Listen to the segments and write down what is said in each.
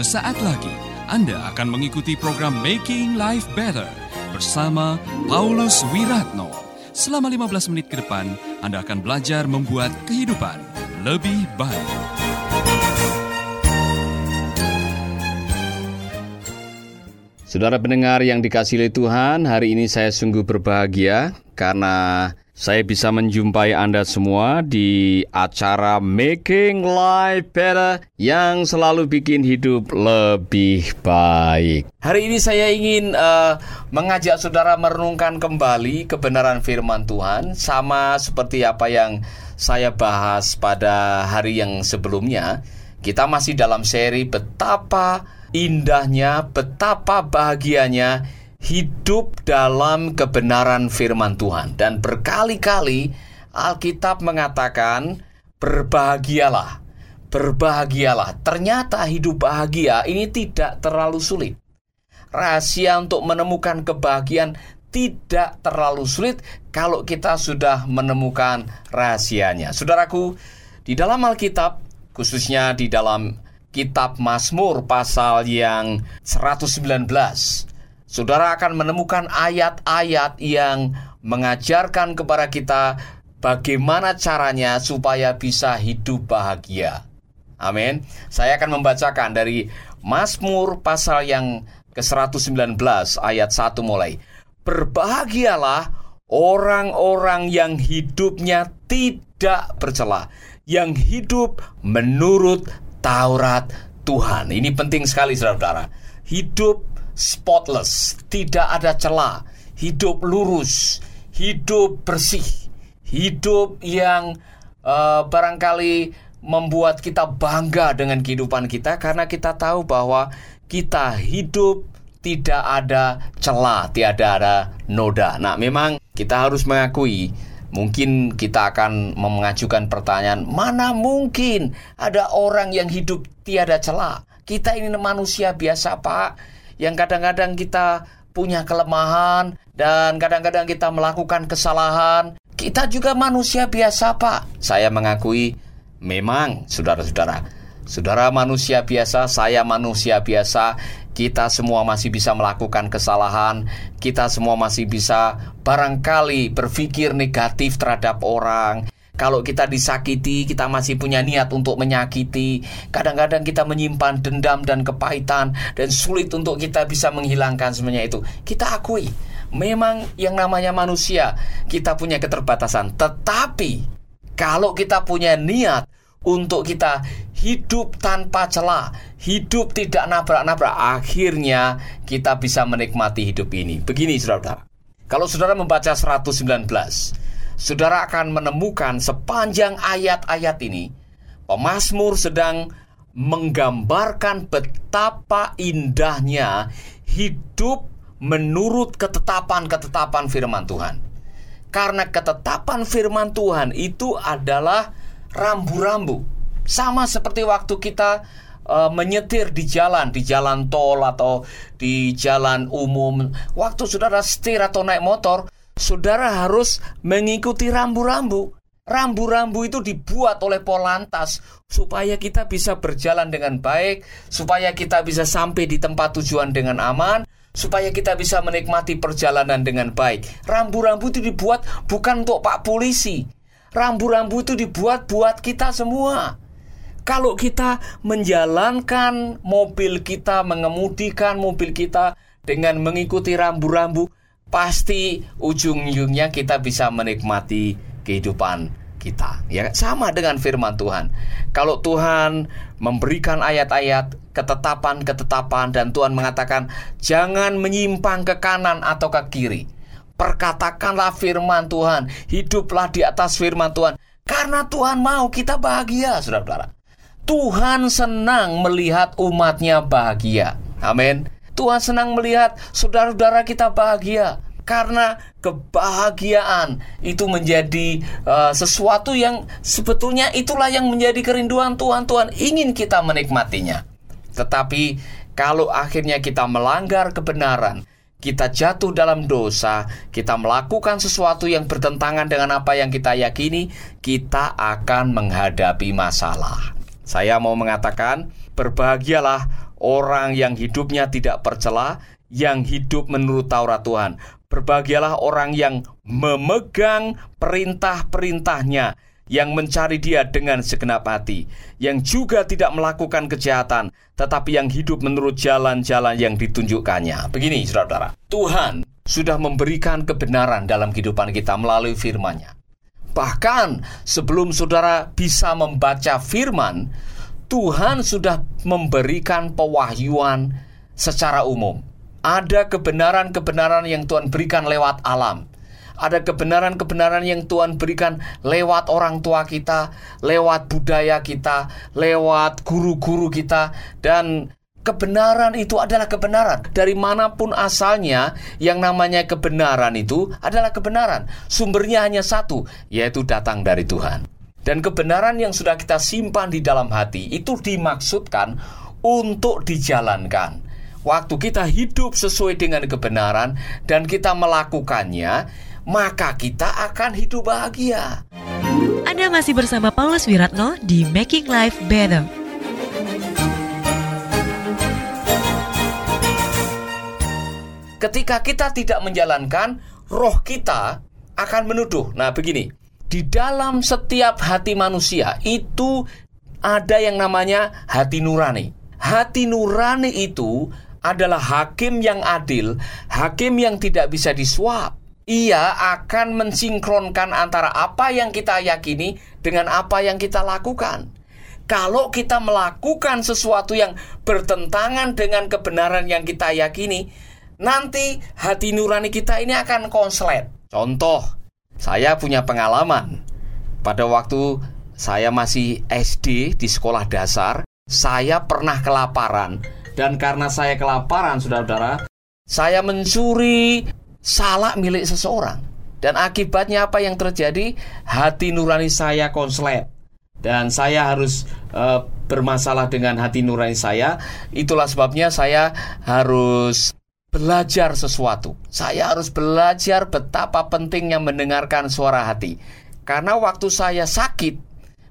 Sesaat lagi Anda akan mengikuti program Making Life Better bersama Paulus Wiratno. Selama 15 menit ke depan, Anda akan belajar membuat kehidupan lebih baik. Saudara pendengar yang dikasih oleh Tuhan, hari ini saya sungguh berbahagia karena saya bisa menjumpai Anda semua di acara Making Life Better yang selalu bikin hidup lebih baik. Hari ini saya ingin uh, mengajak saudara merenungkan kembali kebenaran firman Tuhan sama seperti apa yang saya bahas pada hari yang sebelumnya. Kita masih dalam seri betapa indahnya, betapa bahagianya hidup dalam kebenaran firman Tuhan. Dan berkali-kali Alkitab mengatakan, berbahagialah, berbahagialah. Ternyata hidup bahagia ini tidak terlalu sulit. Rahasia untuk menemukan kebahagiaan tidak terlalu sulit kalau kita sudah menemukan rahasianya. Saudaraku, di dalam Alkitab, khususnya di dalam kitab Mazmur pasal yang 119 Saudara akan menemukan ayat-ayat yang mengajarkan kepada kita bagaimana caranya supaya bisa hidup bahagia. Amin. Saya akan membacakan dari Mazmur pasal yang ke-119 ayat 1 mulai. Berbahagialah orang-orang yang hidupnya tidak bercela, yang hidup menurut Taurat Tuhan. Ini penting sekali saudara-saudara. Hidup spotless, tidak ada celah, hidup lurus, hidup bersih, hidup yang uh, barangkali membuat kita bangga dengan kehidupan kita karena kita tahu bahwa kita hidup tidak ada celah, tidak ada noda. Nah, memang kita harus mengakui Mungkin kita akan mengajukan pertanyaan, mana mungkin ada orang yang hidup tiada celah? Kita ini manusia biasa, Pak yang kadang-kadang kita punya kelemahan dan kadang-kadang kita melakukan kesalahan. Kita juga manusia biasa, Pak. Saya mengakui memang saudara-saudara. Saudara manusia biasa, saya manusia biasa, kita semua masih bisa melakukan kesalahan, kita semua masih bisa barangkali berpikir negatif terhadap orang, kalau kita disakiti, kita masih punya niat untuk menyakiti. Kadang-kadang kita menyimpan dendam dan kepahitan dan sulit untuk kita bisa menghilangkan semuanya itu. Kita akui, memang yang namanya manusia, kita punya keterbatasan. Tetapi kalau kita punya niat untuk kita hidup tanpa celah, hidup tidak nabrak-nabrak, akhirnya kita bisa menikmati hidup ini. Begini saudara, kalau saudara membaca 119, saudara akan menemukan sepanjang ayat-ayat ini, pemazmur sedang menggambarkan betapa indahnya hidup menurut ketetapan-ketetapan firman Tuhan. Karena ketetapan firman Tuhan itu adalah rambu-rambu. Sama seperti waktu kita uh, menyetir di jalan, di jalan tol atau di jalan umum. Waktu saudara setir atau naik motor, saudara harus mengikuti rambu-rambu. Rambu-rambu itu dibuat oleh Polantas supaya kita bisa berjalan dengan baik, supaya kita bisa sampai di tempat tujuan dengan aman, supaya kita bisa menikmati perjalanan dengan baik. Rambu-rambu itu dibuat bukan untuk Pak Polisi. Rambu-rambu itu dibuat buat kita semua. Kalau kita menjalankan mobil kita, mengemudikan mobil kita dengan mengikuti rambu-rambu, pasti ujung-ujungnya kita bisa menikmati kehidupan kita. Ya, sama dengan firman Tuhan. Kalau Tuhan memberikan ayat-ayat ketetapan-ketetapan dan Tuhan mengatakan jangan menyimpang ke kanan atau ke kiri. Perkatakanlah firman Tuhan, hiduplah di atas firman Tuhan. Karena Tuhan mau kita bahagia, saudara-saudara. Tuhan senang melihat umatnya bahagia. Amin. Tuhan senang melihat saudara-saudara kita bahagia karena kebahagiaan itu menjadi uh, sesuatu yang sebetulnya itulah yang menjadi kerinduan Tuhan. Tuhan ingin kita menikmatinya. Tetapi kalau akhirnya kita melanggar kebenaran, kita jatuh dalam dosa, kita melakukan sesuatu yang bertentangan dengan apa yang kita yakini, kita akan menghadapi masalah. Saya mau mengatakan, berbahagialah orang yang hidupnya tidak percela, yang hidup menurut Taurat Tuhan. Berbahagialah orang yang memegang perintah-perintahnya, yang mencari dia dengan segenap hati, yang juga tidak melakukan kejahatan, tetapi yang hidup menurut jalan-jalan yang ditunjukkannya. Begini, saudara-saudara, Tuhan sudah memberikan kebenaran dalam kehidupan kita melalui firman-Nya. Bahkan sebelum saudara bisa membaca firman, Tuhan sudah memberikan pewahyuan secara umum. Ada kebenaran-kebenaran yang Tuhan berikan lewat alam ada kebenaran-kebenaran yang Tuhan berikan lewat orang tua kita, lewat budaya kita, lewat guru-guru kita, dan kebenaran itu adalah kebenaran. Dari mana pun asalnya, yang namanya kebenaran itu adalah kebenaran. Sumbernya hanya satu, yaitu datang dari Tuhan. Dan kebenaran yang sudah kita simpan di dalam hati itu dimaksudkan untuk dijalankan. Waktu kita hidup sesuai dengan kebenaran dan kita melakukannya, maka kita akan hidup bahagia. Anda masih bersama Paulus Wiratno di Making Life Better. Ketika kita tidak menjalankan, roh kita akan menuduh. Nah, begini, di dalam setiap hati manusia itu ada yang namanya hati nurani. Hati nurani itu adalah hakim yang adil, hakim yang tidak bisa disuap ia akan mensinkronkan antara apa yang kita yakini dengan apa yang kita lakukan. Kalau kita melakukan sesuatu yang bertentangan dengan kebenaran yang kita yakini, nanti hati nurani kita ini akan konslet. Contoh, saya punya pengalaman. Pada waktu saya masih SD di sekolah dasar, saya pernah kelaparan. Dan karena saya kelaparan, saudara-saudara, saya mencuri salah milik seseorang. Dan akibatnya apa yang terjadi? Hati nurani saya konslet dan saya harus uh, bermasalah dengan hati nurani saya. Itulah sebabnya saya harus belajar sesuatu. Saya harus belajar betapa pentingnya mendengarkan suara hati. Karena waktu saya sakit,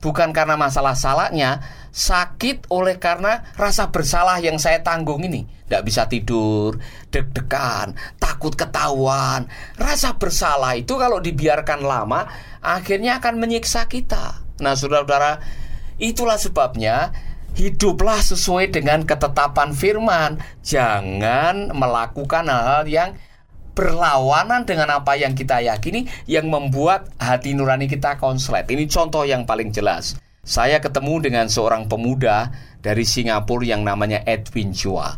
bukan karena masalah salahnya, sakit oleh karena rasa bersalah yang saya tanggung ini. Tidak bisa tidur, deg-degan, takut ketahuan. Rasa bersalah itu kalau dibiarkan lama, akhirnya akan menyiksa kita. Nah, saudara-saudara, itulah sebabnya hiduplah sesuai dengan ketetapan firman. Jangan melakukan hal-hal yang berlawanan dengan apa yang kita yakini yang membuat hati nurani kita konslet. Ini contoh yang paling jelas. Saya ketemu dengan seorang pemuda dari Singapura yang namanya Edwin Chua.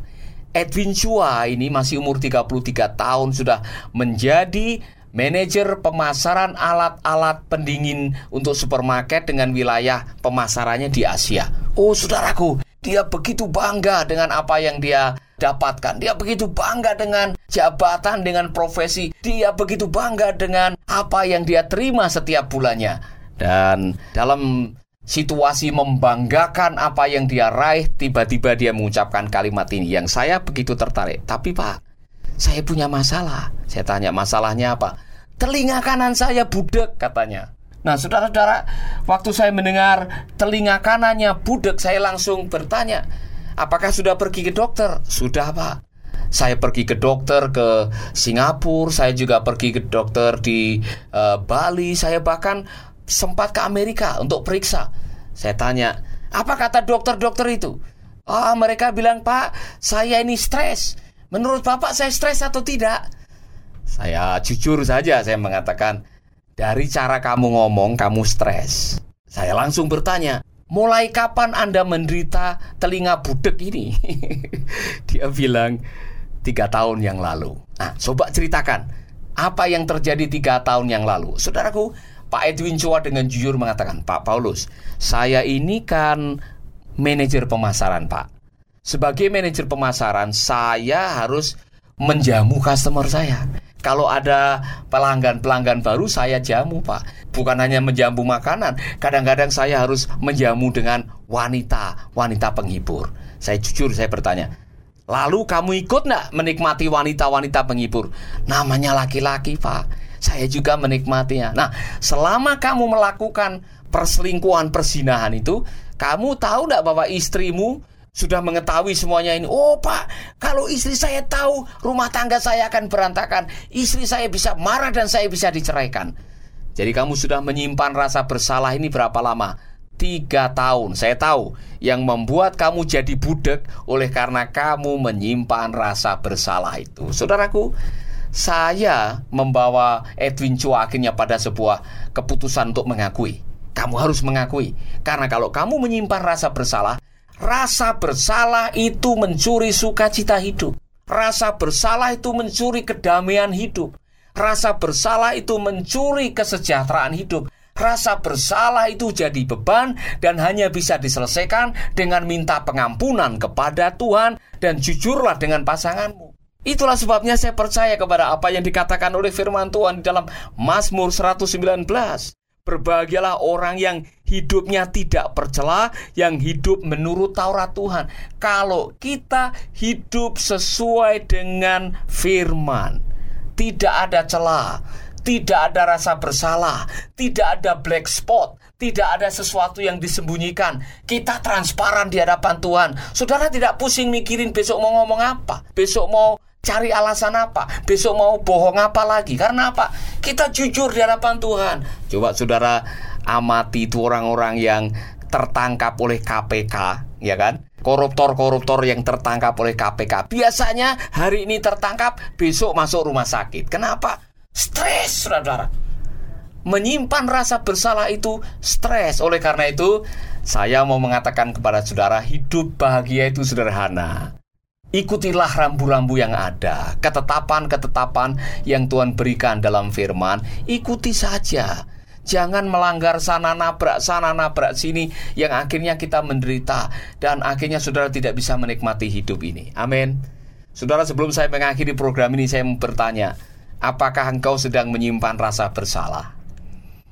Edwin Chua ini masih umur 33 tahun sudah menjadi manajer pemasaran alat-alat pendingin untuk supermarket dengan wilayah pemasarannya di Asia. Oh, saudaraku, dia begitu bangga dengan apa yang dia dapatkan. Dia begitu bangga dengan jabatan, dengan profesi. Dia begitu bangga dengan apa yang dia terima setiap bulannya. Dan dalam situasi membanggakan apa yang dia raih, tiba-tiba dia mengucapkan kalimat ini yang saya begitu tertarik. Tapi Pak, saya punya masalah. Saya tanya masalahnya apa? Telinga kanan saya budek katanya. Nah, saudara-saudara, waktu saya mendengar telinga kanannya budek, saya langsung bertanya, Apakah sudah pergi ke dokter? Sudah, Pak. Saya pergi ke dokter ke Singapura, saya juga pergi ke dokter di uh, Bali, saya bahkan sempat ke Amerika untuk periksa. Saya tanya, apa kata dokter-dokter itu? Ah, oh, mereka bilang, "Pak, saya ini stres. Menurut Bapak saya stres atau tidak?" Saya jujur saja saya mengatakan, "Dari cara kamu ngomong, kamu stres." Saya langsung bertanya, Mulai kapan Anda menderita telinga budek ini? Dia bilang tiga tahun yang lalu. Nah, coba ceritakan apa yang terjadi tiga tahun yang lalu. Saudaraku, Pak Edwin Chua dengan jujur mengatakan, Pak Paulus, saya ini kan manajer pemasaran, Pak. Sebagai manajer pemasaran, saya harus menjamu customer saya. Kalau ada pelanggan-pelanggan baru saya jamu pak Bukan hanya menjamu makanan Kadang-kadang saya harus menjamu dengan wanita Wanita penghibur Saya jujur saya bertanya Lalu kamu ikut nggak menikmati wanita-wanita penghibur? Namanya laki-laki pak Saya juga menikmatinya Nah selama kamu melakukan perselingkuhan persinahan itu Kamu tahu nggak bahwa istrimu sudah mengetahui semuanya ini. Oh pak, kalau istri saya tahu rumah tangga saya akan berantakan, istri saya bisa marah dan saya bisa diceraikan. Jadi kamu sudah menyimpan rasa bersalah ini berapa lama? Tiga tahun Saya tahu Yang membuat kamu jadi budak Oleh karena kamu menyimpan rasa bersalah itu Saudaraku Saya membawa Edwin Chua akhirnya pada sebuah keputusan untuk mengakui Kamu harus mengakui Karena kalau kamu menyimpan rasa bersalah Rasa bersalah itu mencuri sukacita hidup. Rasa bersalah itu mencuri kedamaian hidup. Rasa bersalah itu mencuri kesejahteraan hidup. Rasa bersalah itu jadi beban dan hanya bisa diselesaikan dengan minta pengampunan kepada Tuhan dan jujurlah dengan pasanganmu. Itulah sebabnya saya percaya kepada apa yang dikatakan oleh firman Tuhan di dalam Mazmur 119. Berbahagialah orang yang hidupnya tidak percela, yang hidup menurut Taurat Tuhan. Kalau kita hidup sesuai dengan firman, tidak ada celah, tidak ada rasa bersalah, tidak ada black spot, tidak ada sesuatu yang disembunyikan. Kita transparan di hadapan Tuhan. Saudara tidak pusing mikirin besok mau ngomong apa, besok mau cari alasan apa, besok mau bohong apa lagi. Karena apa? Kita jujur di hadapan Tuhan. Coba saudara amati itu orang-orang yang tertangkap oleh KPK, ya kan? Koruptor-koruptor yang tertangkap oleh KPK. Biasanya hari ini tertangkap, besok masuk rumah sakit. Kenapa? Stres, saudara. Menyimpan rasa bersalah itu stres. Oleh karena itu, saya mau mengatakan kepada saudara, hidup bahagia itu sederhana. Ikutilah rambu-rambu yang ada, ketetapan-ketetapan yang Tuhan berikan dalam firman, ikuti saja. Jangan melanggar sana nabrak sana nabrak sini yang akhirnya kita menderita dan akhirnya saudara tidak bisa menikmati hidup ini. Amin. Saudara sebelum saya mengakhiri program ini saya bertanya, apakah engkau sedang menyimpan rasa bersalah?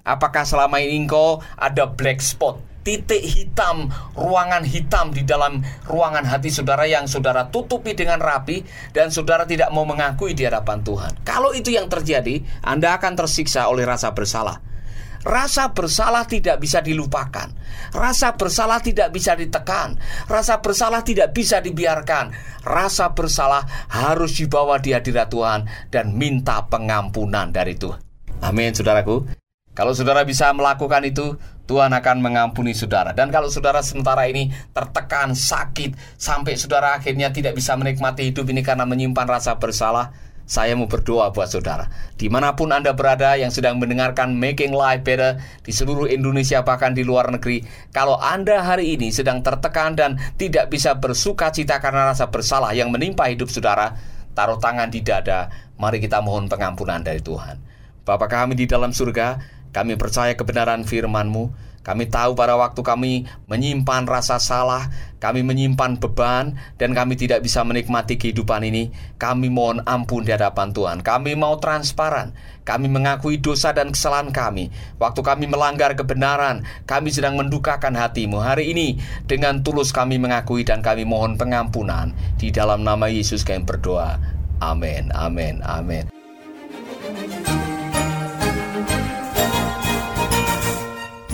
Apakah selama ini engkau ada black spot titik hitam, ruangan hitam di dalam ruangan hati saudara yang saudara tutupi dengan rapi dan saudara tidak mau mengakui di hadapan Tuhan. Kalau itu yang terjadi, Anda akan tersiksa oleh rasa bersalah. Rasa bersalah tidak bisa dilupakan. Rasa bersalah tidak bisa ditekan. Rasa bersalah tidak bisa dibiarkan. Rasa bersalah harus dibawa di hadirat Tuhan dan minta pengampunan dari Tuhan. Amin, saudaraku. Kalau saudara bisa melakukan itu, Tuhan akan mengampuni saudara. Dan kalau saudara sementara ini tertekan, sakit, sampai saudara akhirnya tidak bisa menikmati hidup ini karena menyimpan rasa bersalah, saya mau berdoa buat saudara. Di mana pun Anda berada yang sedang mendengarkan Making Life Better di seluruh Indonesia bahkan di luar negeri. Kalau Anda hari ini sedang tertekan dan tidak bisa bersuka cita karena rasa bersalah yang menimpa hidup saudara, taruh tangan di dada. Mari kita mohon pengampunan dari Tuhan. Bapa kami di dalam surga, kami percaya kebenaran firman-Mu. Kami tahu pada waktu kami menyimpan rasa salah, kami menyimpan beban, dan kami tidak bisa menikmati kehidupan ini. Kami mohon ampun di hadapan Tuhan. Kami mau transparan. Kami mengakui dosa dan kesalahan kami. Waktu kami melanggar kebenaran, kami sedang mendukakan hatimu. Hari ini, dengan tulus kami mengakui dan kami mohon pengampunan. Di dalam nama Yesus kami berdoa. Amin, amin, amin.